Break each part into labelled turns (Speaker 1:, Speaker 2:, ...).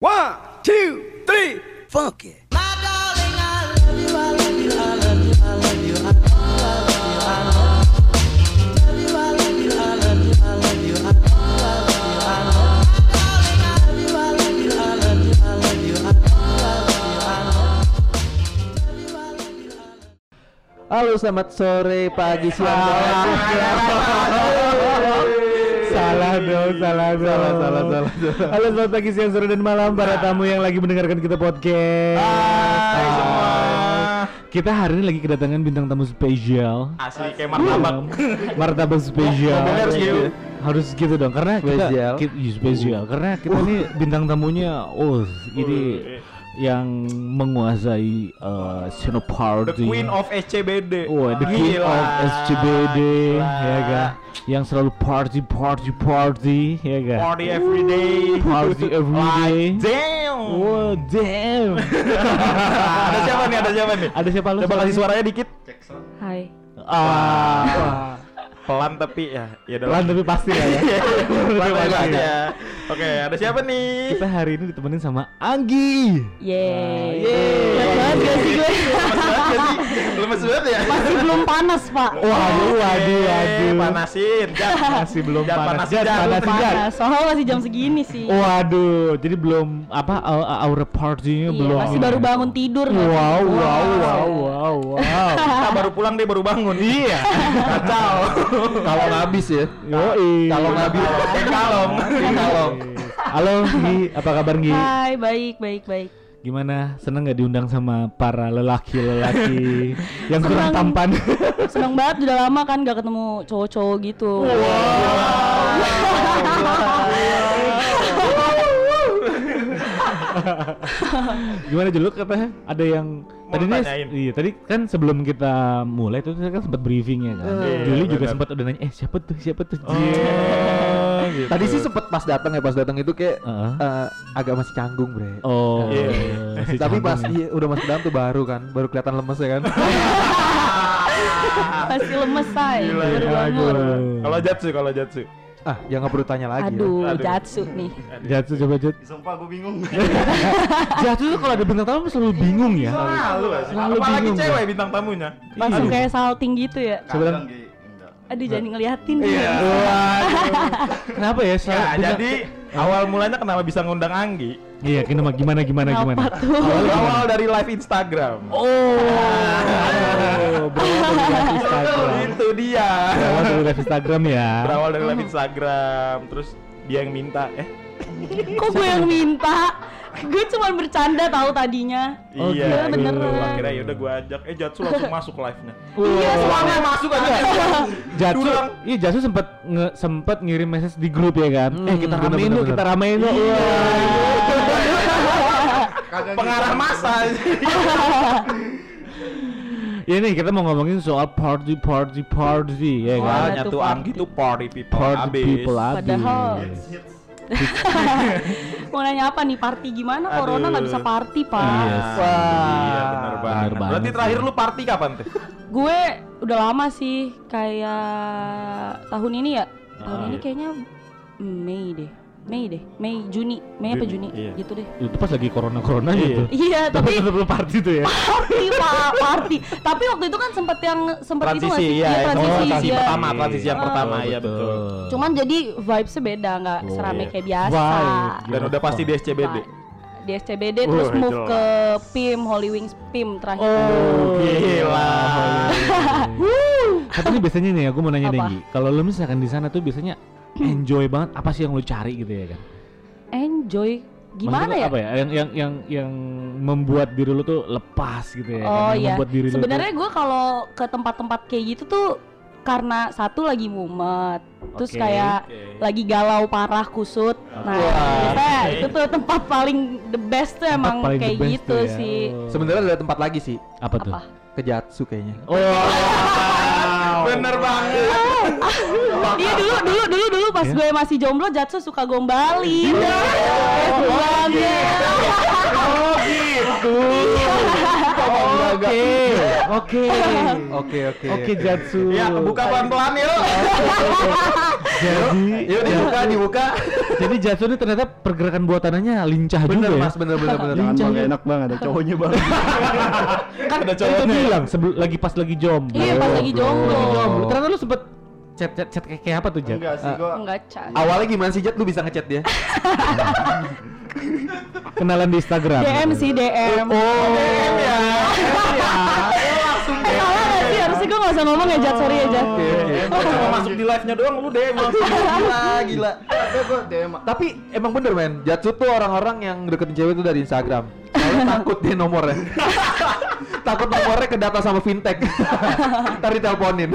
Speaker 1: One, two, three, funk it.
Speaker 2: Halo, selamat sore, pagi, siang, malam.
Speaker 3: Dong, salah dong.
Speaker 2: Salah, salah, salah, salah.
Speaker 3: Halo selamat pagi, siang, sore, dan malam para tamu yang lagi mendengarkan kita podcast.
Speaker 4: Hai semua.
Speaker 3: Kita hari ini lagi kedatangan bintang tamu spesial.
Speaker 4: Asli kayak martabak.
Speaker 3: Martabak spesial.
Speaker 4: Harus gitu.
Speaker 3: Harus gitu dong, karena
Speaker 2: Spesial.
Speaker 3: kita, iya, spesial. Karena kita nih bintang tamunya, oh ini yang menguasai uh,
Speaker 4: The
Speaker 3: Sinoparty.
Speaker 4: Queen of SCBD.
Speaker 3: Wah, the king
Speaker 4: Gila,
Speaker 3: of SCBD,
Speaker 4: gila.
Speaker 3: ya ga? Yang selalu party, party, party, ya ga?
Speaker 4: Party every day.
Speaker 3: Party every day.
Speaker 4: Like, damn.
Speaker 3: Wow, damn.
Speaker 4: ada siapa nih? Ada siapa nih?
Speaker 3: Ada siapa lu?
Speaker 4: Coba kasih suaranya dikit.
Speaker 5: Hai.
Speaker 3: Ah.
Speaker 4: Pelan tapi ya. Ya udah.
Speaker 3: Pelan tapi pasti lah ya.
Speaker 4: Pelan
Speaker 3: Pasti
Speaker 4: aja.
Speaker 3: ya.
Speaker 4: Oke, ada siapa nih?
Speaker 3: Kita hari ini ditemenin sama Anggi.
Speaker 5: Yeay.
Speaker 4: Yeay.
Speaker 5: Kuat banget gak sih gue?
Speaker 4: Lemes banget ya?
Speaker 5: Masih belum panas, Pak.
Speaker 3: Waduh, waduh, waduh.
Speaker 4: Panasin. Jat.
Speaker 3: Masih belum panas. Jat.
Speaker 5: Panas. Soalnya masih jam segini sih.
Speaker 3: Waduh, jadi belum apa au- aura partinya
Speaker 5: Iya,
Speaker 3: belum.
Speaker 5: masih baru bangun tidur. sih?
Speaker 3: Wow, wow, wow, wow, wow.
Speaker 4: Kita baru pulang dia baru bangun. Iya. Kacau.
Speaker 2: Kalau ngabis ya.
Speaker 3: Yoi.
Speaker 2: Kalau ngabis.
Speaker 4: Kalong.
Speaker 2: Kalong.
Speaker 3: Halo, Gi. Apa kabar, Gi?
Speaker 5: Hai, baik, baik, baik.
Speaker 3: Gimana? Seneng nggak diundang sama para lelaki-lelaki yang kurang tampan?
Speaker 5: Seneng banget udah lama kan gak ketemu cowok-cowok gitu.
Speaker 3: Gimana jeluk katanya? Ada yang tadi nih, iya tadi kan sebelum kita mulai tuh kita kan sempat briefing ya kan.
Speaker 4: Iya,
Speaker 3: Juli juga
Speaker 4: benar.
Speaker 3: sempat udah nanya, eh siapa tuh siapa tuh?
Speaker 4: Oh, gitu.
Speaker 2: Tadi sih sempet pas datang ya, pas datang itu kayak
Speaker 3: Heeh.
Speaker 2: eh, agak masih canggung, Bre.
Speaker 3: Oh,
Speaker 4: Iya.
Speaker 3: si
Speaker 2: Tapi pas
Speaker 3: ya.
Speaker 2: iya, udah masuk dalam tuh baru kan, baru kelihatan lemes ya kan.
Speaker 5: Masih lemes, say.
Speaker 4: Gila,
Speaker 5: Baru
Speaker 4: ya.
Speaker 5: bangun.
Speaker 3: Aduh.
Speaker 4: Kalau Jatsu, kalau Jatsu.
Speaker 2: ah, jangan perlu tanya lagi. ya.
Speaker 5: Aduh,
Speaker 4: Aduh.
Speaker 5: jatsu nih.
Speaker 3: Jatuh coba Jat.
Speaker 4: Sumpah gue bingung.
Speaker 3: Jatuh tuh kalau ada bintang tamu selalu bingung ya.
Speaker 4: Selalu
Speaker 3: Selalu
Speaker 4: Apalagi
Speaker 3: bingung,
Speaker 4: cewek
Speaker 3: gua.
Speaker 4: bintang tamunya.
Speaker 5: Langsung kayak salting gitu ya.
Speaker 3: Sebenarnya
Speaker 5: Aduh, jangan ngeliatin.
Speaker 4: Iya.
Speaker 3: kenapa ya? Selalu
Speaker 4: Ya,
Speaker 3: bintang-
Speaker 4: jadi awal mulanya kenapa bisa ngundang Anggi?
Speaker 3: Iya, gimana gimana gimana
Speaker 5: Kenapa
Speaker 3: gimana.
Speaker 5: tuh?
Speaker 4: Awal, awal dari live Instagram.
Speaker 3: Oh, berawal dari live Instagram.
Speaker 4: Itu dia.
Speaker 3: Berawal dari live Instagram ya.
Speaker 4: Berawal dari live Instagram, terus dia yang minta, eh
Speaker 5: Kok gue yang minta? Gue cuma bercanda tahu tadinya.
Speaker 3: Oh,
Speaker 4: iya,
Speaker 5: gitu. beneran.
Speaker 4: Akhirnya yaudah gue ajak, eh Jatsu langsung masuk live-nya.
Speaker 5: Iya,
Speaker 4: Semuanya masuk aja.
Speaker 3: Jatsu,
Speaker 4: Durang.
Speaker 3: iya Jatsu sempat nge, sempat ngirim message di grup ya kan.
Speaker 2: Hmm,
Speaker 3: eh kita ramein
Speaker 2: bener.
Speaker 3: kita ramein yuk.
Speaker 4: Pengarah masa.
Speaker 3: Ya nih kita mau ngomongin soal party party party ya kan.
Speaker 5: Wah,
Speaker 4: Makanya
Speaker 5: tuh
Speaker 4: tuh
Speaker 5: party.
Speaker 4: People
Speaker 3: Party
Speaker 4: abis.
Speaker 3: people abis.
Speaker 5: Padahal Mau nanya apa nih party gimana? Corona nggak bisa party pak.
Speaker 3: Iya.
Speaker 4: Wah, iya bener
Speaker 3: Bener
Speaker 4: banget.
Speaker 3: banget
Speaker 4: Berarti terakhir lu party kapan tuh?
Speaker 5: Gue udah lama sih kayak tahun ini ya. Tahun
Speaker 4: Ah,
Speaker 5: ini
Speaker 4: iya.
Speaker 5: kayaknya Mei deh. Mei deh. Mei Juni. Mei apa
Speaker 4: Juni, iya.
Speaker 5: Gitu deh.
Speaker 3: Itu pas lagi corona corona
Speaker 4: Iya.
Speaker 3: gitu.
Speaker 5: Iya
Speaker 3: Tapi lu party tuh ya.
Speaker 5: party pak party. Tapi waktu itu kan sempet yang sempet itu nggak
Speaker 4: Transisi,
Speaker 5: sih?
Speaker 4: iya,
Speaker 5: Iya,
Speaker 4: iya,
Speaker 5: transisi.
Speaker 4: transisi
Speaker 5: iya.
Speaker 4: pertama, transisi yang
Speaker 5: Ah.
Speaker 4: pertama, iya betul.
Speaker 5: Cuman jadi vibesnya beda nggak
Speaker 3: Oh,
Speaker 5: serame
Speaker 4: iya.
Speaker 5: kayak biasa.
Speaker 3: Vibe.
Speaker 4: Dan udah pasti di SCBD.
Speaker 5: Pak. Di SCBD terus
Speaker 4: Wah,
Speaker 5: move
Speaker 4: jelas.
Speaker 5: ke PIM Holy Wings PIM terakhir.
Speaker 3: Oh,
Speaker 4: Gila.
Speaker 3: Tapi ini biasanya nih aku mau nanya? Denggi. Kalau lu misalkan di sana tuh biasanya enjoy banget apa sih yang lu cari gitu ya kan?
Speaker 5: Enjoy gimana
Speaker 3: Maksudnya
Speaker 5: ya?
Speaker 3: Apa ya? Yang yang yang yang membuat diri lu tuh lepas gitu ya. kan?
Speaker 5: Oh
Speaker 3: Yang
Speaker 5: iya.
Speaker 3: Membuat diri
Speaker 5: Sebenarnya gue kalau ke tempat-tempat kayak gitu tuh karena satu lagi mumet, terus
Speaker 3: Oke.
Speaker 5: kayak
Speaker 4: Oke.
Speaker 5: lagi galau parah kusut. Nah,
Speaker 4: Wah,
Speaker 5: biasanya
Speaker 4: oke.
Speaker 5: itu tuh tempat paling the best tuh
Speaker 3: Tempat
Speaker 5: emang kayak gitu
Speaker 3: ya.
Speaker 5: sih.
Speaker 3: Oh.
Speaker 2: Sebenarnya ada tempat lagi sih,
Speaker 3: apa tuh?
Speaker 5: Apa?
Speaker 2: ke Jatsu kayaknya.
Speaker 3: Oh.
Speaker 4: Bener banget.
Speaker 5: Iya dulu dulu dulu dulu pas
Speaker 3: Ya?
Speaker 5: gue masih jomblo Jatsu suka gombalin. Yes banget.
Speaker 3: Oh gitu. Oke. Oke.
Speaker 2: Oke, oke.
Speaker 3: Oke Jatsu.
Speaker 4: Ya, buka pelan-pelan yuk.
Speaker 3: Jadi
Speaker 2: Yuk dibuka, dibuka.
Speaker 3: Jadi Jatsu ini ternyata pergerakan buatannya lincah
Speaker 2: Bener
Speaker 3: juga ya.
Speaker 2: mas, bener bener bener.
Speaker 6: Jangan
Speaker 3: Lincah
Speaker 6: bang,
Speaker 3: ya.
Speaker 6: enak banget ada cowoknya bang.
Speaker 3: Kan ada cowoknya bilang sebelum lagi pas lagi jomblo.
Speaker 5: Iya, pas lagi jomblo.
Speaker 3: Jomblo. Ternyata lu sempet chat chat chat kayak kayak apa tuh Jat?
Speaker 6: Enggak sih gua.
Speaker 5: Enggak, Chan.
Speaker 2: Awalnya gimana sih Jet? Lu bisa ngechat dia?
Speaker 3: Kenalan di Instagram.
Speaker 5: DM sih DM.
Speaker 3: Oh, DM ya
Speaker 5: salah nggak sih? Harusnya gue gak usah ngomong ya Jat, sorry ya Jat.
Speaker 2: Oke oke.
Speaker 4: Oh, cuma masuk di live-nya doang lu DM.
Speaker 2: Gila gila.
Speaker 6: DM.
Speaker 2: Tapi emang bener men, Jatsu tuh orang-orang yang deketin cewek tuh dari Instagram. Soalnya takut dia nomornya. takut nomornya ke data sama fintech. Ntar diteleponin.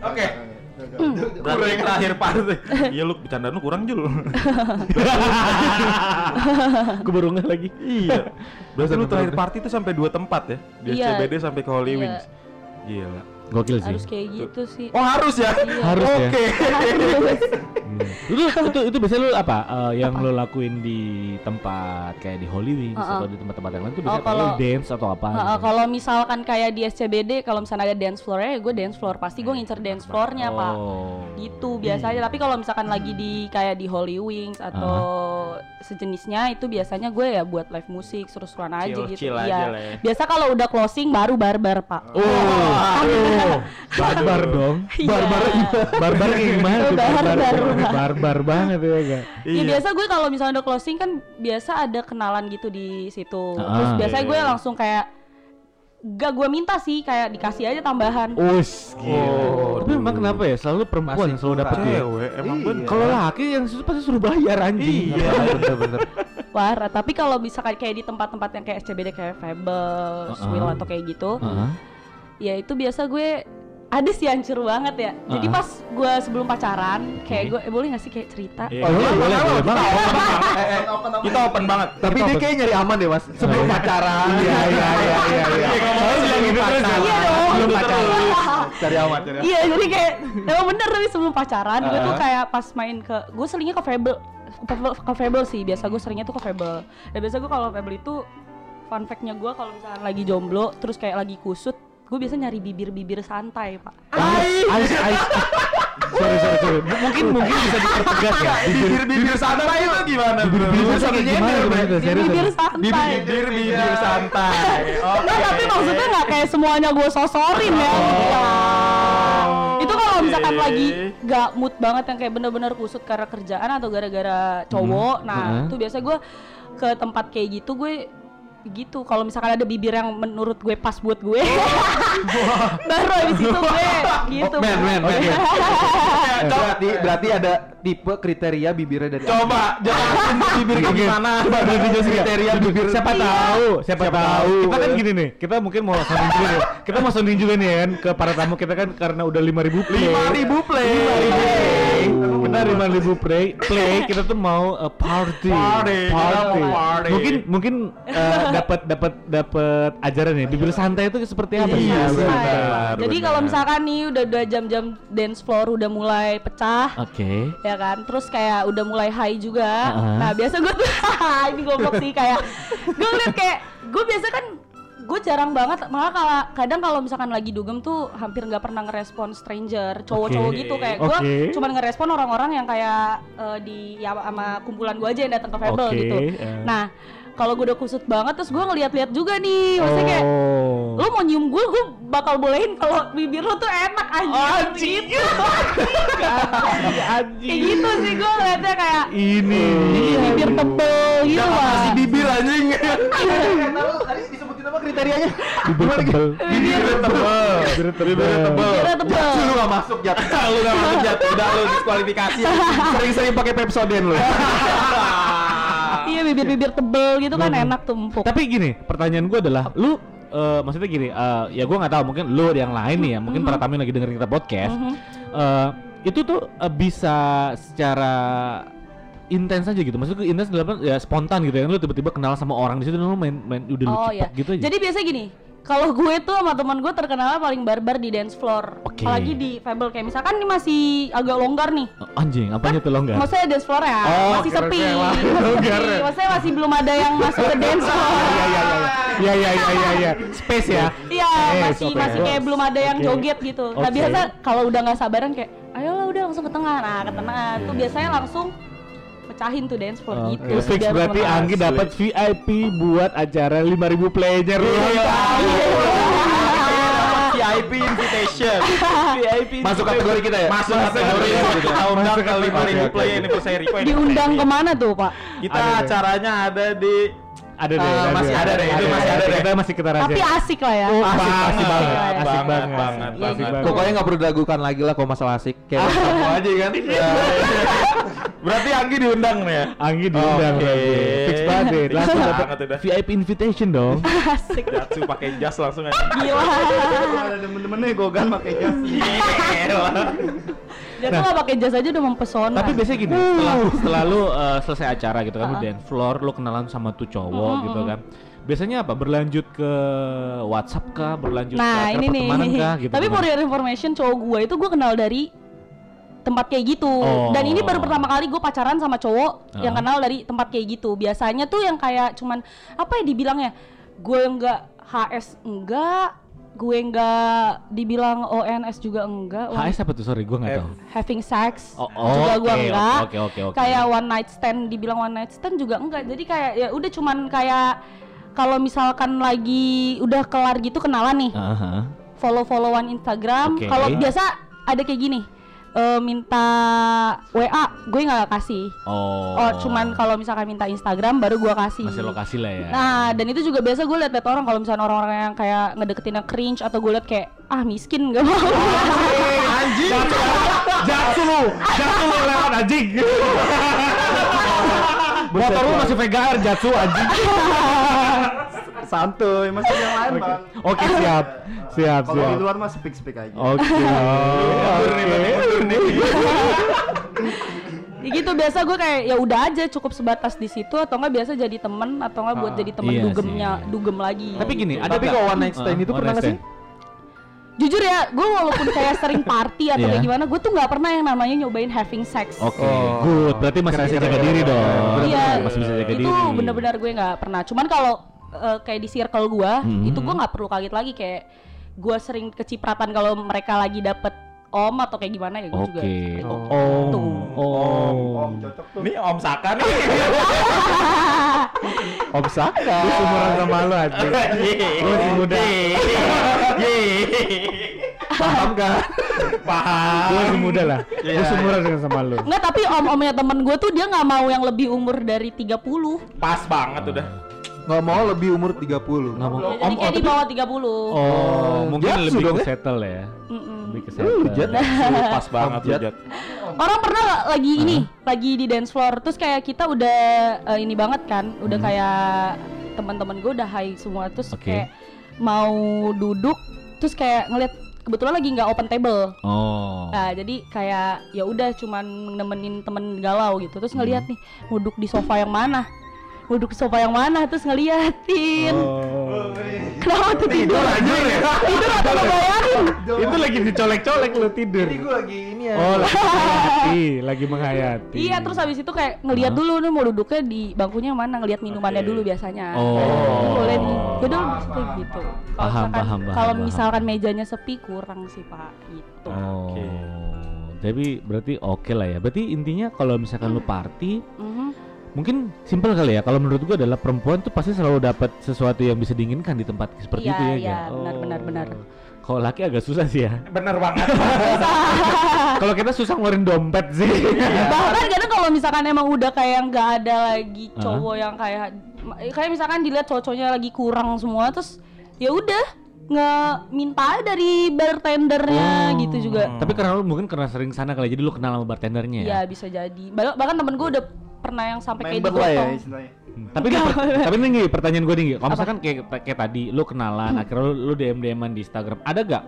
Speaker 2: Oke.
Speaker 4: Berarti terakhir party. Iya lu bercandaan lu kurang Jul.
Speaker 3: Gue baru ngeh lagi.
Speaker 4: iya. Berarti lu terakhir party itu sampai dua tempat ya? Di
Speaker 5: Iya.
Speaker 4: SCBD sampai ke Holy
Speaker 5: Iya.
Speaker 4: Wings. Gila.
Speaker 3: Gokil sih.
Speaker 5: Harus kayak gitu sih.
Speaker 2: Oh harus ya?
Speaker 5: Iya.
Speaker 3: Harus ya.
Speaker 2: Oke.
Speaker 3: Hmm. Lu itu itu biasanya lu apa eh, yang lu lakuin di tempat kayak di Holy Wings
Speaker 5: Uh-uh.
Speaker 3: atau di tempat-tempat yang lain itu
Speaker 5: Oh,
Speaker 3: biasanya lu
Speaker 5: kalau-
Speaker 3: dance atau apa?
Speaker 5: Nah,
Speaker 3: gitu?
Speaker 5: kalau misalkan kayak di SCBD, kalau misalnya ada dance floor-nya, ya gue dance floor. Pasti gue ngincer dance floor-nya, Pak.
Speaker 3: Oh.
Speaker 5: Gitu biasanya. Tapi kalau misalkan lagi di kayak di Holy Wings atau sejenisnya itu biasanya gue ya buat live musik, seru-seruan aja
Speaker 4: Chill-
Speaker 5: gitu.
Speaker 4: chill
Speaker 5: Iya.
Speaker 4: aja ya.
Speaker 5: Biasa kalau udah closing baru barbar, Pak.
Speaker 3: Oh, oh, barbar dong.
Speaker 5: Iya.
Speaker 3: Barbar, barbar kayak gimana tuh?
Speaker 5: Barbar.
Speaker 3: barbar banget ya gak?
Speaker 5: Ya biasa gue kalau misalnya udah closing kan biasa ada kenalan gitu di situ. Terus
Speaker 3: Ah.
Speaker 5: biasanya gue
Speaker 4: Iya.
Speaker 5: langsung kayak gak gue minta sih kayak dikasih aja tambahan.
Speaker 3: Us, gila. Tapi memang kenapa ya? Selalu perempuan yang selalu dapet
Speaker 2: kurang.
Speaker 3: ya.
Speaker 4: Cewek emang
Speaker 6: Iya.
Speaker 4: bener.
Speaker 3: Kalau laki yang susah pasti suruh bayar anjing.
Speaker 4: Iya.
Speaker 2: Bener-bener.
Speaker 5: Parah. Tapi kalau misalkan kayak di tempat-tempat yang kayak SCBD kayak Fables,
Speaker 3: Uh-uh.
Speaker 5: Will atau kayak gitu,
Speaker 3: Heeh.
Speaker 5: Ya itu biasa gue ada sih hancur banget ya. Jadi
Speaker 3: Uh-uh.
Speaker 5: pas gue sebelum pacaran, kayak
Speaker 3: Oke.
Speaker 5: gue eh, boleh gak sih kayak cerita?
Speaker 4: Iya.
Speaker 3: Oh, boleh, boleh, boleh banget.
Speaker 2: Eh, eh,
Speaker 4: Kita open banget.
Speaker 2: Tapi dia kayak nyari aman deh mas. Sebelum
Speaker 3: iya.
Speaker 2: pacaran.
Speaker 3: Iya, iya, iya, iya, iya.
Speaker 2: Soalnya bilang gitu terus.
Speaker 5: Iya dong.
Speaker 2: Sebelum pacaran. Cari aman, cari aman.
Speaker 5: Iya jadi kayak emang bener tapi sebelum pacaran gue tuh
Speaker 2: Uh-huh.
Speaker 5: kayak pas main ke gue seringnya ke Fable ke, ke Fable sih biasa gue seringnya tuh ke Fable dan biasa gue kalau Fable itu fun fact-nya gue kalau misalnya lagi jomblo terus kayak lagi kusut gue biasa nyari bibir-bibir santai pak
Speaker 3: Ais, ais. Sorry, sorry, sorry. M- Mungkin mungkin bisa dipertegas ya.
Speaker 2: Bibir-bibir santai itu gimana bro?
Speaker 3: Bibir santai gimana
Speaker 5: bibir santai
Speaker 4: Bibir bibir santai. Oke.
Speaker 5: Nggak, tapi maksudnya nggak kayak semuanya gue sosorin ya Iya. itu kalau misalkan lagi gak mood banget yang kayak bener-bener kusut karena kerjaan atau gara-gara cowok nah
Speaker 3: Hmm.
Speaker 5: itu biasa gue ke tempat kayak gitu gue gitu kalau misalkan ada bibir yang menurut gue pas buat gue baru habis itu gue gitu
Speaker 2: Oh, men, men, men. Berarti berarti ada tipe kriteria bibirnya dari
Speaker 4: Coba jelasin bibir kayak gimana.
Speaker 3: Coba nggak?
Speaker 2: Kriteria bibir.
Speaker 3: Siapa
Speaker 5: Iya.
Speaker 3: tahu, siapa,
Speaker 2: Siapa
Speaker 3: tahu.
Speaker 2: tahu.
Speaker 3: Kita kan gini nih, kita mungkin mau sounding juga nih. Kita mau sounding juga nih kan ke para tamu kita kan karena udah 5000 play.
Speaker 2: 5000 play.
Speaker 3: 5000 play. Kita 5000 play, play kita tuh mau uh, party.
Speaker 4: Party, kita mau party.
Speaker 3: Mungkin mungkin uh, dapat dapat dapat ajaran ya. Bibir santai itu seperti apa sih?
Speaker 4: Iya,
Speaker 5: Santai.
Speaker 4: benar,
Speaker 5: jadi
Speaker 4: benar.
Speaker 5: kalau misalkan nih udah udah jam-jam dance floor udah mulai pecah
Speaker 3: Oke.
Speaker 5: ya kan terus kayak udah mulai high juga
Speaker 3: Uh-huh.
Speaker 5: nah biasa gue tuh ini goblok sih kayak gue ngeliat kayak gue biasa kan gue jarang banget malah kalau kadang kalau misalkan lagi dugem tuh hampir nggak pernah ngerespon stranger cowok-cowok
Speaker 3: Oke.
Speaker 5: gitu kayak gue
Speaker 3: Oke.
Speaker 5: cuman ngerespon orang-orang yang kayak eh, di ya sama kumpulan gue aja yang datang ke Fable
Speaker 3: Oke,
Speaker 5: gitu
Speaker 3: eh.
Speaker 5: nah kalau gue udah kusut banget terus gue ngeliat-liat juga nih maksudnya kayak
Speaker 3: Oh.
Speaker 5: lo mau nyium gue, gue bakal bolehin kalau bibir lo tuh enak aja gitu. kayak gitu sih gue ngeliatnya kayak
Speaker 3: ini.
Speaker 5: bibir bibir tebel gitu lah.
Speaker 2: bibir anjing. Kriterianya?
Speaker 3: Bibir tebel.
Speaker 5: Bibir
Speaker 4: tebel.
Speaker 3: Bibir tebel.
Speaker 5: Bibirnya tebel.
Speaker 2: Lu gak masuk Jat.
Speaker 4: Lu gak masuk jat, udah lu diskualifikasi.
Speaker 2: Sering-sering pakai Pepsodent lu.
Speaker 5: Iya bibir bibir tebel gitu kan enak tuh empuk.
Speaker 3: Tapi gini, pertanyaan gue adalah, lu eh, maksudnya gini, eh, ya gue nggak tahu mungkin lu yang lain nih ya, mungkin para tamu yang lagi dengerin kita podcast,
Speaker 5: Mhm.
Speaker 3: eh, itu tuh eh, bisa secara intens aja gitu, maksudnya intens dalam ya spontan gitu ya, lu tiba-tiba kenal sama orang di situ, lu main main udah
Speaker 5: Oh
Speaker 3: cepat
Speaker 5: ya.
Speaker 3: gitu aja.
Speaker 5: Jadi biasa gini, kalau gue tuh sama teman gue terkenalnya paling barbar di dance floor.
Speaker 3: Oke.
Speaker 5: Apalagi di Fable kayak misalkan ini masih agak longgar nih.
Speaker 3: Oh, Anjing, apanya tuh longgar?
Speaker 5: Maksudnya dance floor ya
Speaker 3: Oh,
Speaker 5: masih sepi.
Speaker 3: Longgar ya.
Speaker 5: Maksudnya masih belum ada yang masuk ke dance floor.
Speaker 3: Iya iya iya. Iya iya iya iya iya. Space ya.
Speaker 5: Iya,
Speaker 3: Yes,
Speaker 5: masih
Speaker 3: oke.
Speaker 5: masih kayak belum ada yang
Speaker 3: Oke.
Speaker 5: joget gitu. Nah,
Speaker 3: Oke.
Speaker 5: biasa kalau udah nggak sabaran kayak ayolah udah langsung ke tengah. Nah, ke tengah tuh biasanya langsung pecahin tuh dance floor
Speaker 3: Oke,
Speaker 5: gitu.
Speaker 3: fix
Speaker 5: biar
Speaker 3: berarti. Anggi dapat VIP buat acara 5000 player.
Speaker 4: VIP invitation. VIP
Speaker 2: Masuk kategori kita ya?
Speaker 4: Masuk kategori kita undang
Speaker 3: Masuk
Speaker 4: ke
Speaker 3: kategori.
Speaker 4: 5000
Speaker 3: Oke,
Speaker 4: play
Speaker 3: oke.
Speaker 4: anniversary.
Speaker 5: Diundang
Speaker 4: ke
Speaker 5: mana tuh, Pak?
Speaker 4: Kita acaranya ada di
Speaker 3: Ada deh,
Speaker 2: Ah, masih ada deh, itu masih ada deh.
Speaker 3: Kita masih kita rahasia.
Speaker 5: Tapi asik lah ya.
Speaker 3: Oh, asik,
Speaker 4: banget,
Speaker 3: asik banget,
Speaker 4: banget,
Speaker 3: asik
Speaker 4: banget,
Speaker 3: banget,
Speaker 4: banget,
Speaker 3: asik
Speaker 4: banget.
Speaker 3: banget.
Speaker 2: Pokoknya nggak perlu diragukan lagi lah kalau masalah asik. Kayak kamu aja kan.
Speaker 4: Berarti Anggi diundang nih ya?
Speaker 3: Anggi diundang
Speaker 4: Oke.
Speaker 3: berarti. Fix banget. Langsung dapat
Speaker 4: udah.
Speaker 3: VIP invitation dong.
Speaker 5: Asik.
Speaker 4: Jatsu pakai jas langsung aja.
Speaker 5: Gila.
Speaker 6: Ada temen-temennya Gogan pakai jas.
Speaker 5: Dia tuh nggak pakai jas aja udah mempesona.
Speaker 3: Tapi biasanya gini, setelah setelah lu uh, selesai acara gitu kan, lu
Speaker 5: Ah.
Speaker 3: dance floor, lu kenalan sama tuh cowok
Speaker 5: Mm-mm,
Speaker 3: gitu kan. Biasanya apa? Berlanjut ke WhatsApp kah? Berlanjut
Speaker 5: Nah
Speaker 3: ke
Speaker 5: ini
Speaker 3: acara
Speaker 5: nih.
Speaker 3: pertemanan kah? Gitu.
Speaker 5: Tapi for
Speaker 3: gimana?
Speaker 5: your information cowok gue itu gue kenal dari tempat kayak gitu.
Speaker 3: Oh.
Speaker 5: Dan ini baru pertama kali gue pacaran sama cowok yang
Speaker 3: Ah.
Speaker 5: kenal dari tempat kayak gitu. Biasanya tuh yang kayak cuman apa ya dibilangnya? Gue enggak HS enggak, gue enggak dibilang ONS juga enggak. one-
Speaker 3: HS apa tuh? Sorry, gua nggak tahu.
Speaker 5: having sex
Speaker 3: Oh,
Speaker 5: juga
Speaker 3: oke,
Speaker 5: gue
Speaker 3: oke,
Speaker 5: enggak.
Speaker 3: oke, oke, oke.
Speaker 5: Kayak one night stand dibilang one night stand juga enggak. Jadi kayak ya udah cuman kayak kalau misalkan lagi udah kelar gitu kenalan nih
Speaker 3: Aha.
Speaker 5: follow-followan Instagram.
Speaker 3: Oke.
Speaker 5: Kalau biasa ada kayak gini, eh, minta WA, gue nggak kasih.
Speaker 3: Oh.
Speaker 5: Oh, cuman kalau misalkan minta Instagram baru gue kasih.
Speaker 3: masih lokasi lah ya.
Speaker 5: Nah, dan itu juga biasa gue liat-liat orang kalau misalnya orang-orang yang kayak ngedeketinnya cringe atau gue liat kayak ah miskin gak mau.
Speaker 3: anjing. Jatuh lu. Jatuh lu lewat anjing. Motor lu masih VGR jatuh anjing.
Speaker 6: Santuy, masih yang lain, Bang.
Speaker 3: Oke, siap. Siap,
Speaker 6: Kalau
Speaker 3: siap.
Speaker 6: di luar mah speak-speak aja.
Speaker 3: Oke.
Speaker 5: Ya gitu biasa gue kayak ya udah aja cukup sebatas di situ atau enggak biasa jadi temen atau enggak buat jadi temen
Speaker 3: Iya
Speaker 5: dugemnya
Speaker 3: sih.
Speaker 5: dugem lagi.
Speaker 3: Tapi gini, ada
Speaker 2: Tapi kalau one night stand
Speaker 3: Ah,
Speaker 2: itu pernah nggak sih?
Speaker 5: Jujur ya, gue walaupun kayak sering party atau
Speaker 3: Iya.
Speaker 5: kayak gimana, gue tuh nggak pernah yang namanya nyobain having sex.
Speaker 3: Oke,
Speaker 2: Oh.
Speaker 3: good. Berarti masih bisa jaga diri dong.
Speaker 5: Iya,
Speaker 3: masih bisa jaga
Speaker 5: itu
Speaker 3: diri.
Speaker 5: bener-bener gue nggak pernah. Cuman kalau eh, kayak di circle gue,
Speaker 3: Hmm.
Speaker 5: itu gue nggak perlu kaget lagi kayak gue sering kecipratan kalau mereka lagi dapet om atau kayak gimana ya gue juga.
Speaker 3: Oke.
Speaker 5: sering.
Speaker 3: Oh.
Speaker 5: Tuh.
Speaker 3: Oh.
Speaker 6: Om, cocok tuh.
Speaker 4: Ini Om Saka nih.
Speaker 2: Om Saka.
Speaker 3: Lu seumuran sama lu anjing. Lu masih muda.
Speaker 2: Paham kan?
Speaker 4: Paham.
Speaker 3: Lu masih muda lah. Lu
Speaker 4: Iya.
Speaker 3: seumuran dengan sama lu.
Speaker 5: Nggak, tapi om-omnya temen gue tuh dia nggak mau yang lebih umur dari 30
Speaker 4: Pas banget udah.
Speaker 2: Nggak mau lebih umur 30.
Speaker 3: Nggak mau.
Speaker 5: ya, Jadi kayak di bawah 30
Speaker 3: Oh, mungkin
Speaker 2: Jatsu
Speaker 3: lebih
Speaker 2: dong
Speaker 3: ke
Speaker 2: ya?
Speaker 3: settle ya.
Speaker 5: Mm-mm.
Speaker 3: Lebih ke settle.
Speaker 2: Jat.
Speaker 4: Pas banget
Speaker 2: Om Jat.
Speaker 5: Orang pernah lagi ini, lagi di dance floor, terus kayak kita udah eh, ini banget kan, udah kayak teman-teman gue udah high semua, terus
Speaker 3: Oke.
Speaker 5: kayak mau duduk, terus kayak ngeliat kebetulan lagi nggak open table.
Speaker 3: Oh.
Speaker 5: Nah, jadi kayak ya udah cuman nemenin temen galau gitu. Terus ngeliat nih, mau duduk di sofa yang mana? Mau duduk di sofa yang mana? Terus ngeliatin.
Speaker 3: Oh.
Speaker 5: Kenapa tuh tidur?
Speaker 2: Tidur ya?
Speaker 5: Tidur atau ngebayangin?
Speaker 3: Itu lagi dicolek-colek lu tidur.
Speaker 6: Jadi gua lagi ini ya.
Speaker 3: Oh, lagi menghayati, lagi menghayati.
Speaker 5: Iya, terus habis itu kayak ngeliat dulu nih mau duduknya di bangkunya mana, ngeliat minumannya dulu biasanya.
Speaker 3: Oh.
Speaker 5: Ini boleh nih. Yaudah kayak gitu. Kalau
Speaker 3: Paham, paham, paham,
Speaker 5: Kalau misalkan mejanya sepi kurang sih, Pak. Gitu.
Speaker 3: Oh.
Speaker 4: Oke.
Speaker 3: Tapi berarti oke lah ya. Berarti intinya kalau misalkan lu party,
Speaker 5: Mhm.
Speaker 3: Mungkin simpel kali ya. Kalau menurut gua adalah perempuan tuh pasti selalu dapat sesuatu yang bisa diinginkan di tempat seperti
Speaker 5: Iya,
Speaker 3: itu ya.
Speaker 5: iya, benar, benar, benar.
Speaker 3: Kalau laki agak susah sih ya.
Speaker 4: Bener banget.
Speaker 3: kalau kita susah ngeluarin dompet sih.
Speaker 5: Bahkan kadang kalau misalkan emang udah kayak nggak ada lagi cowok yang kayak kayak misalkan dilihat cowok-cowoknya lagi kurang semua terus ya udah nggak minta dari bartendernya
Speaker 3: Oh.
Speaker 5: gitu juga.
Speaker 3: Tapi karena lu mungkin karena sering sana kali jadi lu kenal sama bartendernya ya.
Speaker 5: Iya bisa jadi. Bah- Bahkan temen gue udah pernah yang sampai kayak
Speaker 6: lah ya istilahnya.
Speaker 3: Hmm. Tapi ini tapi ini pertanyaan gue nih, kalau misalkan kayak kayak tadi lu kenalan, akhirnya lu, lu DM DM-an di Instagram, ada gak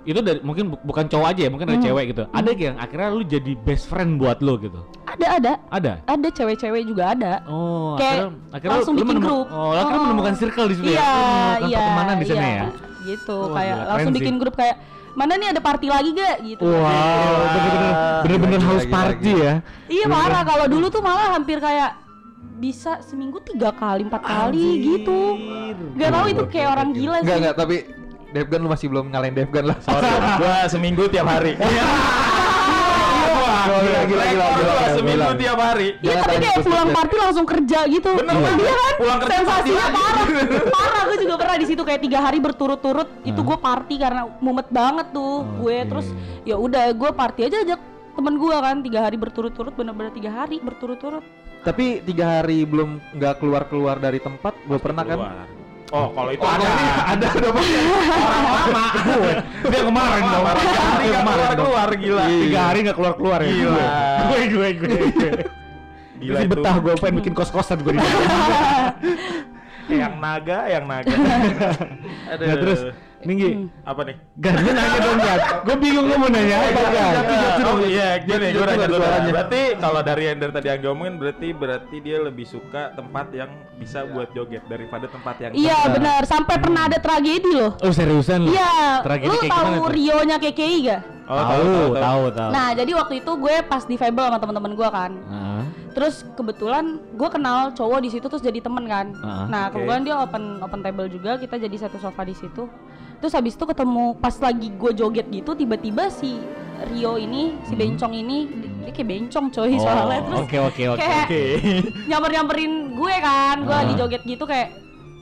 Speaker 3: itu dari mungkin bu- bukan cowok aja ya, mungkin ada
Speaker 5: Hmm.
Speaker 3: cewek gitu. Ada yang akhirnya lu jadi best friend buat lo gitu.
Speaker 5: Ada ada
Speaker 3: Ada.
Speaker 5: ada cewek-cewek juga ada.
Speaker 3: Oh,
Speaker 5: Kayak
Speaker 3: akhirnya, akhirnya
Speaker 5: langsung
Speaker 3: lu
Speaker 5: bikin
Speaker 3: menemu-
Speaker 5: grup.
Speaker 3: Oh, akhirnya
Speaker 5: Oh.
Speaker 3: menemukan circle di situ ya.
Speaker 5: Iya,
Speaker 3: Lu menemukan
Speaker 5: iya,
Speaker 3: pertemanan di sana
Speaker 5: iya.
Speaker 3: ya.
Speaker 5: Gitu,
Speaker 3: Wah,
Speaker 5: kayak langsung bikin grup kayak mana nih ada party lagi gak gitu.
Speaker 3: Wow, bener-bener bener-bener
Speaker 2: Lagi,
Speaker 3: house
Speaker 2: lagi,
Speaker 3: party
Speaker 2: lagi.
Speaker 3: ya.
Speaker 5: Iya parah kalau dulu tuh malah hampir kayak bisa seminggu tiga kali empat kali gitu. Gak tahu itu kayak orang gila sih.
Speaker 2: enggak, tapi Devgan lu masih belum ngalahin Devgan lah.
Speaker 4: Sorry, gua seminggu tiap hari.
Speaker 2: Gila, gila, gila, gila, gila.
Speaker 4: seminggu tiap hari.
Speaker 5: Iya tapi kayak pulang party langsung kerja gitu.
Speaker 4: Bener
Speaker 5: Iya
Speaker 4: banget.
Speaker 5: kan?
Speaker 4: Pulang kerja
Speaker 5: Sensasinya parah. parah gue juga pernah di situ kayak tiga hari berturut-turut itu
Speaker 3: Hah?
Speaker 5: gue party karena mumet banget tuh gue terus ya udah gue party aja ajak temen gue kan tiga hari berturut-turut bener-bener tiga hari berturut-turut
Speaker 2: Tapi tiga hari belum nggak keluar keluar dari tempat, gue pernah kan?
Speaker 4: Oh, kalau itu
Speaker 2: Oh,
Speaker 4: ada.
Speaker 2: ada ada pokoknya.
Speaker 4: Orang lama.
Speaker 3: Dia kemarin dong.
Speaker 4: Orang hari nggak keluar keluar gila.
Speaker 3: Tiga hari nggak keluar keluar ya.
Speaker 4: Gila.
Speaker 3: Gue gue gue. gue.
Speaker 4: Gila itu.
Speaker 3: betah gue pengen bikin kos kosan gue di.
Speaker 4: Yang naga, yang naga. Aduh.
Speaker 3: Nah terus Minggi,
Speaker 4: apa nih?
Speaker 3: Gan, lu nanya dong Gan Gue bingung lu mau nanya apa
Speaker 4: Oh iya, gini gue
Speaker 2: jatuh
Speaker 4: nanya
Speaker 2: dari
Speaker 4: dulu. Berarti kalau dari yang dari tadi yang diomongin berarti berarti dia lebih suka tempat yang bisa buat joget daripada tempat yang
Speaker 5: iya benar sampai pernah ada tragedi loh
Speaker 3: Oh seriusan lu?
Speaker 5: iya
Speaker 3: Tragedi
Speaker 5: lu
Speaker 3: kayak
Speaker 5: tahu
Speaker 3: gimana tuh?
Speaker 5: Rio-nya KKI gak?
Speaker 4: Oh,
Speaker 3: tahu, tahu, tahu.
Speaker 5: Nah jadi waktu itu gue pas di Fable sama teman-teman gue kan
Speaker 3: Heeh.
Speaker 5: Terus kebetulan gue kenal cowok di situ terus jadi temen kan.
Speaker 3: Ah,
Speaker 5: nah
Speaker 4: oke.
Speaker 5: kebetulan dia open open table juga kita jadi satu sofa di situ. Terus habis itu ketemu pas lagi gue joget gitu tiba-tiba si Rio ini si
Speaker 3: Hmm.
Speaker 5: bencong ini di- dia kayak bencong coy
Speaker 3: Oh,
Speaker 5: soalnya terus
Speaker 3: Oke oke oke
Speaker 5: kayak
Speaker 4: Oke.
Speaker 5: nyamper nyamperin gue kan gue
Speaker 3: Ah.
Speaker 5: lagi joget gitu kayak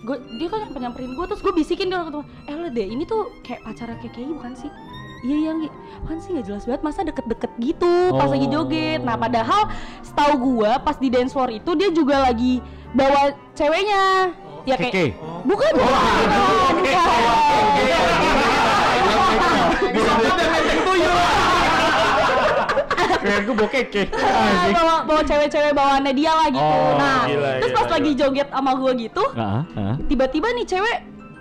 Speaker 5: gue dia kan nyamper nyamperin gue terus gue bisikin dia ketemu eh lo deh ini tuh kayak pacara KKI bukan sih Iya iya Gi. Apaan sih nggak jelas banget masa deket-deket gitu pas lagi
Speaker 3: Oh.
Speaker 5: joget. Nah padahal setahu gua pas di dance floor itu dia juga lagi bawa ceweknya. Ya kayak
Speaker 3: Keke.
Speaker 5: bukan bukan.
Speaker 3: Kayak gue bawa keke
Speaker 5: Bukan. bawa bawa cewek-cewek bawaannya dia lah gitu.
Speaker 3: Oh,
Speaker 5: nah,
Speaker 4: gila,
Speaker 5: terus
Speaker 4: gila,
Speaker 5: pas lagi
Speaker 4: gila.
Speaker 5: joget sama gua gitu,
Speaker 3: Heeh, heeh.
Speaker 5: tiba-tiba nih cewek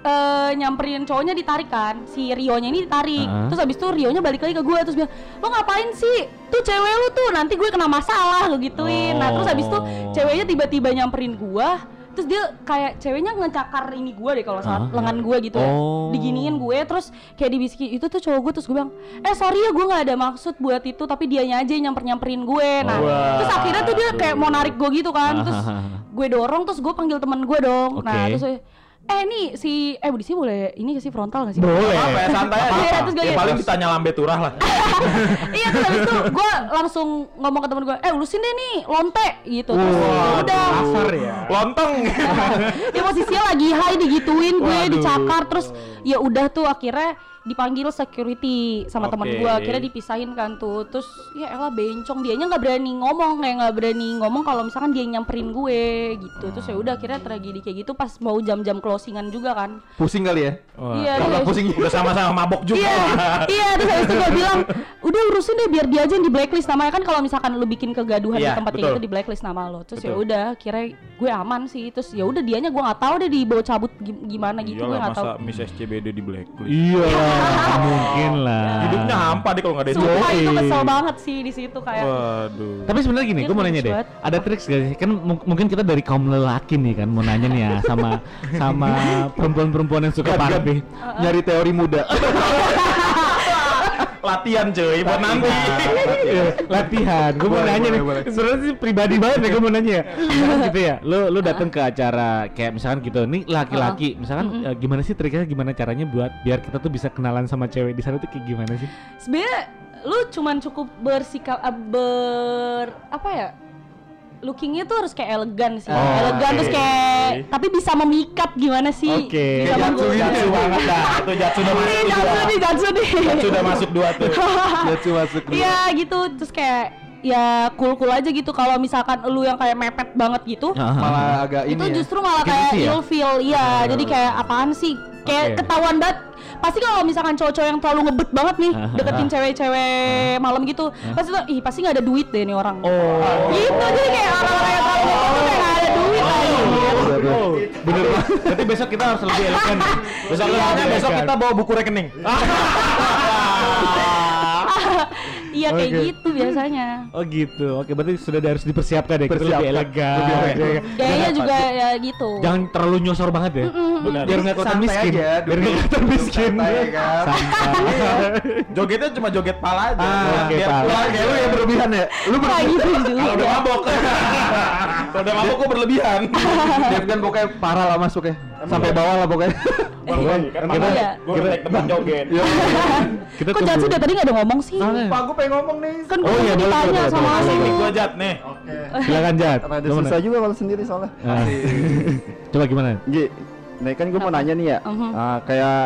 Speaker 5: eh, nyamperin cowoknya ditarik kan si Rio-nya ini ditarik
Speaker 3: Heeh.
Speaker 5: terus habis itu Rio-nya balik lagi ke gue terus bilang lo ngapain sih tuh cewek lu tuh nanti gue kena masalah gue gituin nah terus habis itu
Speaker 3: Oh.
Speaker 5: ceweknya tiba-tiba nyamperin gue terus dia kayak ceweknya ngecakar ini gue deh kalau saat
Speaker 3: Heeh.
Speaker 5: lengan gue gitu ya
Speaker 3: Oh.
Speaker 5: diginiin gue terus kayak dibisikin itu tuh cowok gue terus gue bilang eh sorry ya gue nggak ada maksud buat itu tapi dianya aja yang nyamper nyamperin gue nah
Speaker 4: Wah.
Speaker 5: terus akhirnya tuh dia kayak mau narik gue gitu kan terus gue dorong terus gue panggil teman gue dong nah
Speaker 3: Oke.
Speaker 5: terus eh nih si eh di sini boleh ini sih frontal gak sih
Speaker 3: Boleh.
Speaker 4: Apa ya santai aja.
Speaker 5: Iya, terus gue
Speaker 4: Ya
Speaker 5: gitu.
Speaker 4: paling ditanya lambe turah lah.
Speaker 5: iya terus habis itu gue langsung ngomong ke temen gue eh urusin deh nih lonte gitu terus ya udah
Speaker 4: Kasar ya. Lontong.
Speaker 5: ya posisinya lagi high digituin gue
Speaker 4: Waduh.
Speaker 5: dicakar terus ya udah tuh akhirnya dipanggil security sama teman
Speaker 4: Oke.
Speaker 5: gue akhirnya dipisahin kan tuh terus ya elah bencong dianya nggak berani ngomong kayak nggak berani ngomong kalau misalkan dia yang nyamperin gue gitu terus ya udah akhirnya tragedi kayak gitu pas mau jam-jam closingan juga kan
Speaker 2: Pusing kali ya?
Speaker 5: iya terus-
Speaker 2: pusing
Speaker 4: Udah sama-sama mabok juga.
Speaker 5: Iya, iya terus habis itu gue bilang, udah urusin deh biar dia aja yang di blacklist namanya kan kalau misalkan lu bikin kegaduhan
Speaker 4: Iya,
Speaker 5: di tempat kayak gitu di blacklist nama lo. Terus ya udah, kira gue aman sih. Terus ya udah dianya gue nggak tahu deh dibawa cabut gi- gimana gitu gue nggak tahu.
Speaker 4: masa Miss SCBD di blacklist.
Speaker 3: Iya mungkin lah.
Speaker 4: Hidupnya hampa deh kalau nggak ada itu.
Speaker 5: Sumpah itu
Speaker 3: Yoi.
Speaker 5: kesel banget sih di situ kayak.
Speaker 4: Waduh.
Speaker 3: Tapi sebenarnya gini, gue mau nanya deh. Ada triks gak sih? Kan mu- mungkin kita dari kaum lelaki nih kan mau nanya nih ya sama sama perempuan-perempuan yang suka party.
Speaker 2: Nyari teori muda.
Speaker 4: Latihan cuy buat nanti.
Speaker 3: Iya, latihan. Gue mau
Speaker 2: Boleh,
Speaker 3: nanya nih. Sebenarnya sih pribadi banget ya gue mau nanya. ya. Misalkan gitu ya, lu lu datang ke acara kayak misalkan gitu. Nih laki-laki, misalkan eh, gimana sih triknya gimana caranya buat biar kita tuh bisa kenalan sama cewek di sana tuh kayak gimana sih?
Speaker 5: Sebenarnya lu cuman cukup bersikap eh, ber apa ya? Lookingnya tuh harus kayak elegan sih,
Speaker 3: Oh,
Speaker 5: elegan terus
Speaker 4: oke.
Speaker 5: kayak tapi bisa memikat gimana sih?
Speaker 3: Oke.
Speaker 5: Bisa
Speaker 2: Kayak
Speaker 5: menggugah.
Speaker 2: Jatsu
Speaker 4: Jatsu banget dah. Itu Jatsu udah masuk dua.
Speaker 5: Jatsu nih, Jatsu nih.
Speaker 4: Jatsu udah masuk dua tuh.
Speaker 2: Jatsu masuk dulu.
Speaker 5: Iya gitu, terus kayak ya cool-cool aja gitu kalau misalkan lu yang kayak mepet banget gitu.
Speaker 2: Malah agak ini
Speaker 5: itu
Speaker 2: ya.
Speaker 5: justru malah
Speaker 3: Gitu
Speaker 5: kayak
Speaker 3: sih ya?
Speaker 5: ilfeel, iya. Jadi kayak apaan sih? Kayak
Speaker 3: Oke.
Speaker 5: ketahuan banget. Pasti kalau misalkan cowok-cowok yang terlalu ngebet banget nih deketin cewek-cewek malam gitu, pasti tuh ih pasti nggak ada duit deh nih orang.
Speaker 3: Oh.
Speaker 5: Gitu jadi kayak orang-orang yang terlalu ngebet tuh kayak nggak ada duit aja.
Speaker 3: Oh, bener banget. Berarti besok kita harus lebih elegan.
Speaker 4: Besok
Speaker 3: Iya,
Speaker 4: besok
Speaker 3: elegan.
Speaker 4: kita bawa buku rekening.
Speaker 5: Iya kayak gitu biasanya.
Speaker 3: Oh gitu. Oke, berarti sudah harus dipersiapkan ya. Kita lebih
Speaker 2: Persiapkan.
Speaker 3: elegan.
Speaker 2: Lebih elegan.
Speaker 3: Ya, ya.
Speaker 5: Gayanya juga ya gitu.
Speaker 3: Jangan terlalu nyosor banget ya.
Speaker 4: Benar.
Speaker 3: Biar nggak kelihatan miskin.
Speaker 2: aja,
Speaker 3: Biar nggak kelihatan miskin.
Speaker 2: santai ya kan?
Speaker 4: Jogetnya cuma joget pala aja.
Speaker 2: Ah,
Speaker 4: biar
Speaker 3: pala.
Speaker 2: Kayak
Speaker 4: kayak
Speaker 2: lu yang berlebihan ya. Lu berlebihan.
Speaker 5: gitu
Speaker 4: Kalau udah
Speaker 5: juga.
Speaker 4: mabok. Kalau udah mabok kok berlebihan.
Speaker 2: Dev kan pokoknya parah lah masuknya. Sampai bawah lah pokoknya.
Speaker 3: Kita
Speaker 5: Iya.
Speaker 4: Gue udah naik tempat joget.
Speaker 3: kita
Speaker 5: Kok Jatsu dari tadi nggak ada ngomong sih?
Speaker 6: Pak, gue pengen ngomong nih.
Speaker 5: Kan
Speaker 3: Oh
Speaker 5: gue
Speaker 3: iya,
Speaker 5: tadi
Speaker 3: boleh,
Speaker 5: ditanya sama lu.
Speaker 4: Ini gue jat nih.
Speaker 6: Oke.
Speaker 3: Silakan Jat.
Speaker 6: Rada susah juga kalau sendiri soalnya.
Speaker 3: Ah. Coba gimana?
Speaker 6: Gi, nah kan gue mau nanya nih ya, ah, kayak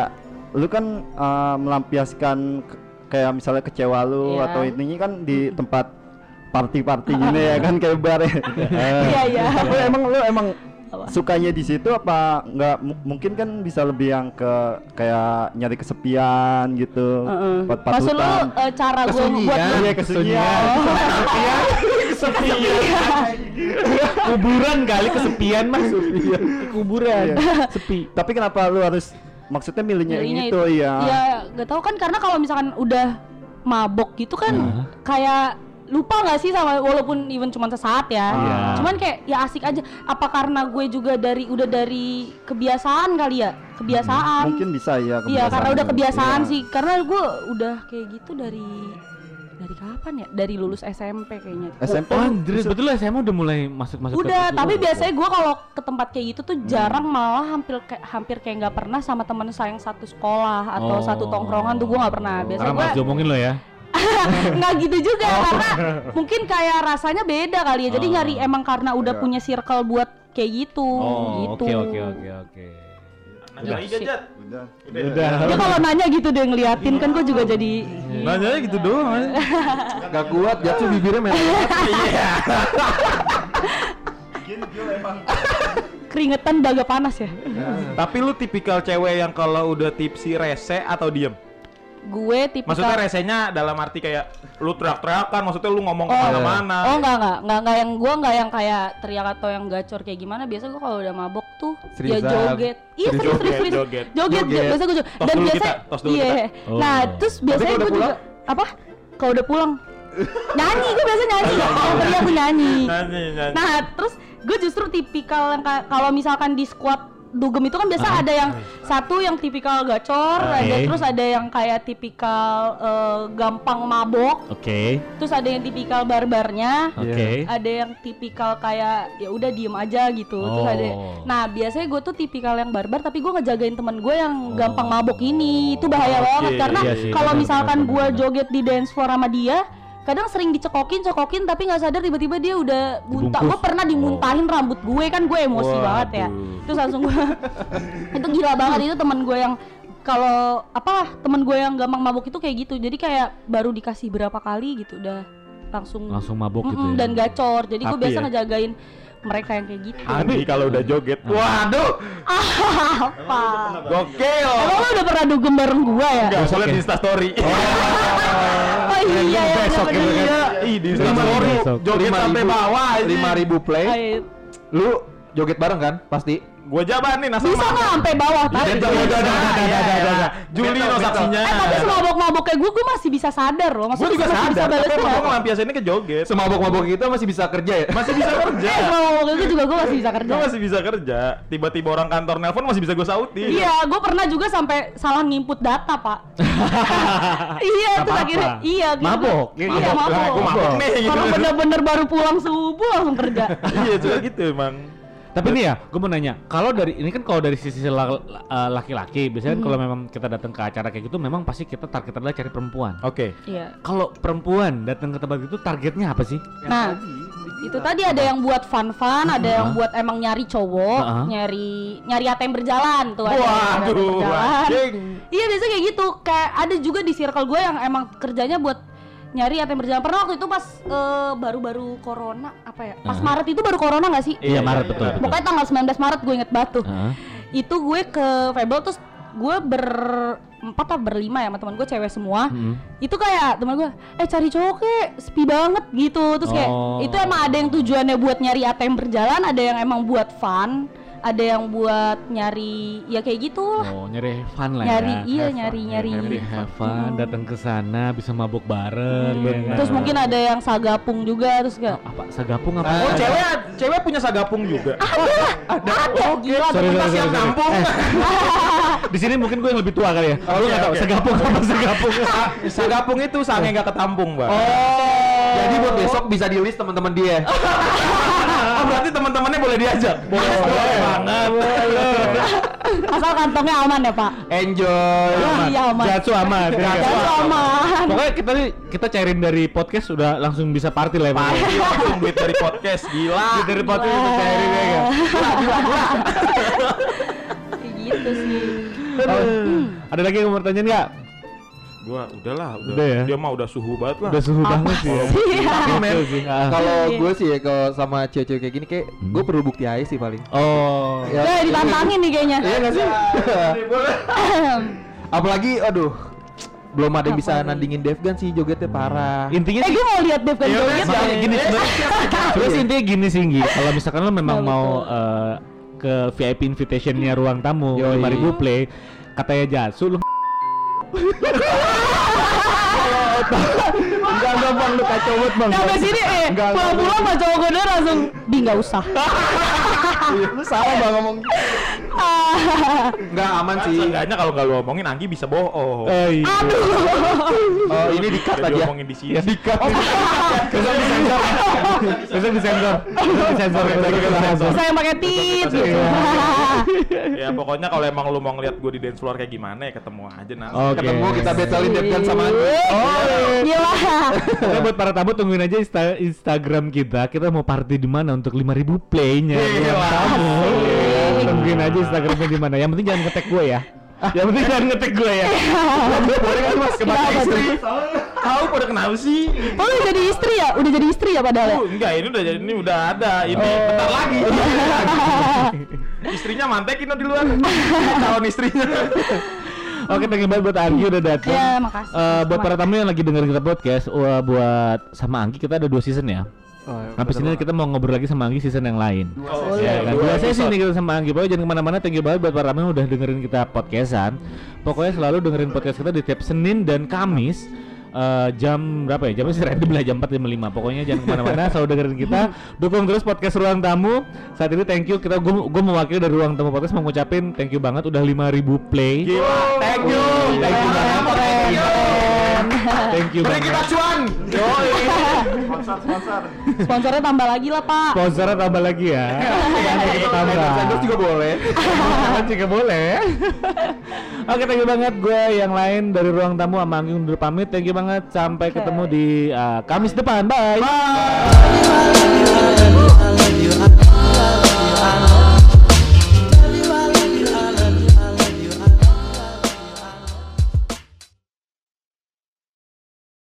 Speaker 6: lu kan ah, melampiaskan kayak misalnya kecewa lu
Speaker 5: Iya.
Speaker 6: atau intinya kan di tempat party-party gini ya kan kayak bar ya.
Speaker 5: Iya iya.
Speaker 6: Tapi emang lu emang
Speaker 5: Apa?
Speaker 6: sukanya di situ apa nggak mu- mungkin kan bisa lebih yang ke kayak nyari kesepian gitu, pat
Speaker 5: Maksud lu eh, cara gue buat
Speaker 2: Kesunyian.
Speaker 6: Iya kesunyian.
Speaker 3: Kuburan kali kesepian mas. Kuburan.
Speaker 6: Iya.
Speaker 3: Sepi.
Speaker 6: Tapi kenapa lu harus maksudnya milihnya yang
Speaker 5: Milihnya
Speaker 6: itu ya?
Speaker 5: Iya, gak tahu kan karena kalau misalkan udah mabok gitu kan
Speaker 3: Nah.
Speaker 5: kayak lupa nggak sih sama walaupun even cuma sesaat ya.
Speaker 3: Iya.
Speaker 5: Cuman kayak ya asik aja. Apa karena gue juga dari udah dari kebiasaan kali ya? Kebiasaan.
Speaker 6: Mungkin bisa ya.
Speaker 5: Iya, karena udah kebiasaan
Speaker 6: Iya.
Speaker 5: sih. Karena gue udah kayak gitu dari dari kapan ya? Dari lulus SMP kayaknya.
Speaker 6: SMP
Speaker 3: Oh, Andres, betul lah SMA udah mulai masuk-masuk ke
Speaker 5: Udah,
Speaker 3: situ.
Speaker 5: tapi biasanya gue kalau ke tempat kayak gitu tuh jarang malah hampir kayak hampir kayak nggak pernah sama temen saya yang satu sekolah atau
Speaker 3: Oh.
Speaker 5: satu tongkrongan tuh gue nggak pernah.
Speaker 3: Karena
Speaker 5: Biasanya
Speaker 3: mas
Speaker 5: gue
Speaker 3: diomongin lo ya.
Speaker 5: nggak gitu juga karena mungkin kayak rasanya beda kali ya. Jadi
Speaker 3: Oh.
Speaker 5: nyari emang karena udah
Speaker 6: Iya.
Speaker 5: punya circle buat kayak gitu.
Speaker 3: Oh,
Speaker 5: gitu.
Speaker 3: oke oke oke oke.
Speaker 4: Nanya lagi Jat.
Speaker 6: Udah.
Speaker 3: Udah.
Speaker 5: Dia kalau nanya gitu deh ngeliatin kan gue juga jadi
Speaker 4: Nanya gitu doang.
Speaker 2: Gak kuat, Jatsu bibirnya merah.
Speaker 5: keringetan udah agak panas ya.
Speaker 4: Tapi lu tipikal cewek yang kalau udah tipsi rese atau diem?
Speaker 5: Gue tipikal
Speaker 4: Maksudnya resenya dalam arti kayak lu teriak-teriakan, maksudnya lu ngomong
Speaker 5: Oh,
Speaker 4: ke mana-mana.
Speaker 5: Oh enggak enggak enggak enggak yang gua enggak yang kayak teriak atau yang gacor kayak gimana biasa gua kalau udah mabok tuh ya joget. Iya serius
Speaker 4: Joget,
Speaker 5: serius serius.
Speaker 4: joget.
Speaker 5: Joget,
Speaker 2: Joget.
Speaker 5: biasa gua joget. Dan biasa
Speaker 4: kita, tos dulu
Speaker 5: iya. Nah,
Speaker 3: Oh.
Speaker 5: terus biasanya
Speaker 2: kalau
Speaker 5: gua
Speaker 2: udah
Speaker 5: juga apa? Kalau udah pulang nyanyi gue biasa nyanyi kalau pergi aku nyanyi
Speaker 4: Nyanyi, nyanyi.
Speaker 5: nah terus gue justru tipikal yang ka- kalau misalkan di squad dugem itu kan biasa ada yang satu yang tipikal gacor ada
Speaker 3: Oke.
Speaker 5: terus ada yang kayak tipikal eh, gampang mabok
Speaker 3: Oke.
Speaker 5: terus ada yang tipikal barbarnya
Speaker 3: Oke.
Speaker 5: ada yang tipikal kayak ya udah diem aja gitu terus ada
Speaker 3: Oh.
Speaker 5: nah biasanya gue tuh tipikal yang barbar tapi gue ngejagain temen gue yang
Speaker 3: Oh.
Speaker 5: gampang mabok ini itu bahaya
Speaker 4: Oke,
Speaker 5: banget karena
Speaker 3: iya
Speaker 5: kalau misalkan gue joget di dance floor sama dia kadang sering dicekokin cekokin tapi nggak sadar tiba-tiba dia udah muntah gue pernah dimuntahin rambut gue kan gue emosi
Speaker 3: Waduh.
Speaker 5: banget ya terus langsung gue itu gila banget itu temen gue yang kalau apa temen gue yang gampang mabuk itu kayak gitu jadi kayak baru dikasih berapa kali gitu udah langsung
Speaker 3: Langsung mabuk gitu
Speaker 5: Mm-mm,
Speaker 3: ya.
Speaker 5: dan gacor jadi gue biasa
Speaker 4: ya?
Speaker 5: ngejagain mereka yang kayak gitu
Speaker 4: Andi kalau udah joget, waduh,
Speaker 5: apa
Speaker 4: gokil.
Speaker 5: emang lo udah pernah dugem bareng gua ya
Speaker 4: Enggak, soalnya di Instastory.
Speaker 5: oh iya ya
Speaker 3: besok
Speaker 5: bener
Speaker 3: gitu kan.
Speaker 4: Ih, di
Speaker 2: Lima
Speaker 4: Instastory
Speaker 3: besok.
Speaker 4: joget sampai bawah aja.
Speaker 2: Lima ribu play. Lu joget bareng kan? Pasti.
Speaker 4: Gua jabanin asal
Speaker 5: bisa nggak sampai bawah
Speaker 4: udah. Juli no saksinya.
Speaker 5: eh tapi semabok-mabok kayak gue gue masih bisa sadar loh
Speaker 4: Gue juga
Speaker 5: masih
Speaker 4: sadar,
Speaker 5: bisa
Speaker 4: tapi
Speaker 5: ya
Speaker 4: ngelampiasinnya ke joget.
Speaker 2: Semabok-mabok kita masih bisa kerja ya?
Speaker 4: Masih bisa kerja.
Speaker 5: eh semabok itu juga gue masih bisa kerja
Speaker 4: Gue masih bisa kerja. Tiba-tiba orang kantor nelpon masih bisa gue sautin.
Speaker 5: Iya, gue pernah juga sampai salah nginput data, Pak. iya, terus
Speaker 3: apa-apa.
Speaker 5: akhirnya iya gitu.
Speaker 3: Mabok, ya
Speaker 5: Iya,
Speaker 3: mabok.
Speaker 5: mabok.
Speaker 4: Gue mabok nih. gitu.
Speaker 5: Kalau bener-bener baru pulang subuh langsung kerja.
Speaker 4: Iya, juga gitu emang.
Speaker 3: Tapi nih ya, gue mau nanya, kalau dari ini kan kalau dari sisi eh, laki-laki, biasanya kan kalau memang kita datang ke acara kayak gitu, memang pasti kita target adalah cari perempuan.
Speaker 4: Oke.
Speaker 5: Iya.
Speaker 3: Kalau perempuan datang ke tempat itu targetnya apa sih?
Speaker 5: Nah, itu tadi ada yang buat fun-fun, ada yang buat emang nyari cowok,
Speaker 3: Heeh.
Speaker 5: nyari nyari ATM berjalan tuh ada
Speaker 4: Waduh,
Speaker 5: berjalan. Iya biasa kayak gitu. Kayak ada juga di circle gue yang emang kerjanya buat nyari ATM berjalan. Pernah waktu itu pas eh, baru-baru corona apa ya? Pas
Speaker 3: Heeh.
Speaker 5: Maret itu baru corona nggak sih?
Speaker 3: Iya, Maret betul betul.
Speaker 5: Pokoknya tanggal 19 Maret gue inget banget tuh.
Speaker 3: Heeh.
Speaker 5: Itu gue ke Fable terus gue berempat atau berlima ya sama teman gue cewek semua.
Speaker 3: Mm-mm.
Speaker 5: Itu kayak teman gue, eh cari cowok kek sepi banget gitu. Terus kayak
Speaker 3: Oh.
Speaker 5: itu emang ada yang tujuannya buat nyari ATM berjalan, ada yang emang buat fun, ada yang buat nyari ya kayak gitu lah.
Speaker 3: Oh, nyari fun lah
Speaker 5: nyari
Speaker 3: ya.
Speaker 5: iya
Speaker 4: Have fun.
Speaker 5: nyari nyari.
Speaker 3: Nyari have fun, datang ke sana bisa mabuk bareng. ya kan?
Speaker 5: Terus mungkin ada yang sagapung juga terus kayak
Speaker 3: apa sagapung apa?
Speaker 4: Oh, cewek cewek punya sagapung juga.
Speaker 5: ada gila
Speaker 3: Sorry,
Speaker 5: ada
Speaker 3: sorry, sorry,
Speaker 4: yang
Speaker 3: sorry.
Speaker 4: kampung.
Speaker 3: Eh, Di sini mungkin gue yang lebih tua kali ya. Oh, lu
Speaker 4: Oke,
Speaker 3: nggak tahu
Speaker 4: oke.
Speaker 3: sagapung apa sagapung?
Speaker 4: Sagapung itu sange nggak ketampung, Bang.
Speaker 2: Jadi buat besok bisa di list teman-teman dia.
Speaker 4: Oh, berarti teman-temannya boleh diajak. Boleh, banget.
Speaker 5: asal kantongnya aman ya pak.
Speaker 2: Enjoy.
Speaker 5: Iya aman.
Speaker 3: Jatsu aman. ya kan?
Speaker 5: Jatsu aman.
Speaker 3: Pokoknya kita kita cairin dari podcast udah langsung bisa party lah ya. Bang.
Speaker 4: Pasti langsung duit dari podcast, gila.
Speaker 3: Duit dari podcast kita cairin ya kan.
Speaker 5: Kayak gitu sih.
Speaker 3: Ada lagi yang mau bertanya nggak?
Speaker 4: Gua udahlah, udah.
Speaker 3: Udah ya?
Speaker 4: Dia mah udah suhu banget lah.
Speaker 3: Udah suhu banget sih ya. Sih. Ah.
Speaker 2: Kalau
Speaker 5: Iya.
Speaker 2: gue sih ya kalau sama cewek-cewek kayak gini kayak gue perlu bukti aja sih paling.
Speaker 3: Oh.
Speaker 5: Udah ditantangin nih kayaknya.
Speaker 2: Iya nggak sih? Apalagi, aduh, belum ada yang bisa
Speaker 5: nih?
Speaker 2: nandingin Devgan sih jogetnya parah.
Speaker 3: Intinya
Speaker 5: eh
Speaker 3: sih
Speaker 5: gue mau lihat Dev kan
Speaker 4: Iya,
Speaker 5: joget.
Speaker 3: Makanya gini sebenarnya intinya gini sih. Kalau misalkan lo memang mau eh, ke VIP invitationnya ruang tamu
Speaker 2: Yoi.
Speaker 3: 5000 play katanya Jasu lu
Speaker 6: Enggak enggak bang lu kacau banget bang.
Speaker 5: Sampai sini eh pulang-pulang sama cowok gue langsung di nggak usah.
Speaker 6: Lu salah bang ngomong.
Speaker 2: Nggak aman sih.
Speaker 4: Seenggaknya kalau nggak lu omongin Anggi bisa bohong.
Speaker 3: Oh iya.
Speaker 2: Oh ini di cut
Speaker 4: Udah
Speaker 2: aja.
Speaker 4: diomongin di sini.
Speaker 3: Di cut. Besok disensor. Disensor. Besok disensor. Besok disensor.
Speaker 5: Saya yang pakai tit.
Speaker 3: Iya.
Speaker 4: ya pokoknya kalau emang lu mau ngeliat gue di dance floor kayak gimana ya ketemu aja nanti.
Speaker 2: Ketemu kita battlein Devgan sama Andi.
Speaker 5: Oh, gila.
Speaker 3: Pokoknya buat para tamu tungguin aja Insta- Instagram kita. Kita mau party di mana untuk 5000 play-nya. Tungguin aja Instagramnya di mana. Yang penting jangan ngetek gue ya. Yang penting jangan ngetek gue ya.
Speaker 4: Boleh kan mas kebakar
Speaker 5: tuh?
Speaker 4: istri? Tahu pada kenapa sih?
Speaker 5: Oh, udah jadi istri ya? Udah jadi istri ya padahal ya?
Speaker 4: Oh, enggak ini udah jadi ini udah ada ini bentar lagi. Istrinya mantekin di luar. Calon istrinya.
Speaker 3: Oke, thank you banget buat Anggi udah datang.
Speaker 5: Ya, makasih.
Speaker 3: Eh, buat para tamu yang lagi dengerin kita podcast, wah, buat sama Anggi kita ada dua season ya.
Speaker 2: Oh,
Speaker 3: Habis ini kita mau ngobrol lagi sama Anggi season yang lain.
Speaker 4: Oh,
Speaker 3: Ya, kan?
Speaker 4: dua
Speaker 3: Dua sesi nih kita sama Anggi. Pokoknya jangan ke mana-mana. Thank you banget buat para yang udah dengerin kita podcastan. Pokoknya selalu dengerin podcast kita di tiap Senin dan Kamis. eh, jam berapa ya? Jamnya sih random lah jam 4 jam 5 Pokoknya jangan ke mana-mana Selalu dengerin kita Dukung terus podcast Ruang Tamu Saat ini thank you Kita gue mewakili dari Ruang Tamu Podcast Mau ngucapin thank you banget Udah 5000 play
Speaker 4: Gila, thank you.
Speaker 3: Thank you banget
Speaker 4: Thank you.
Speaker 3: Thank you
Speaker 4: Beri kita cuan.
Speaker 6: Sponsor sponsor.
Speaker 5: Sponsornya tambah lagi lah, Pak.
Speaker 3: Sponsornya tambah lagi ya Nanti kita tambah
Speaker 2: Endorse juga boleh.
Speaker 3: Juga boleh. Oke, thank you banget gue yang lain dari ruang tamu sama Anggi undur pamit. Thank you banget. Sampai ketemu di uh, Kamis depan. Bye.
Speaker 5: Bye.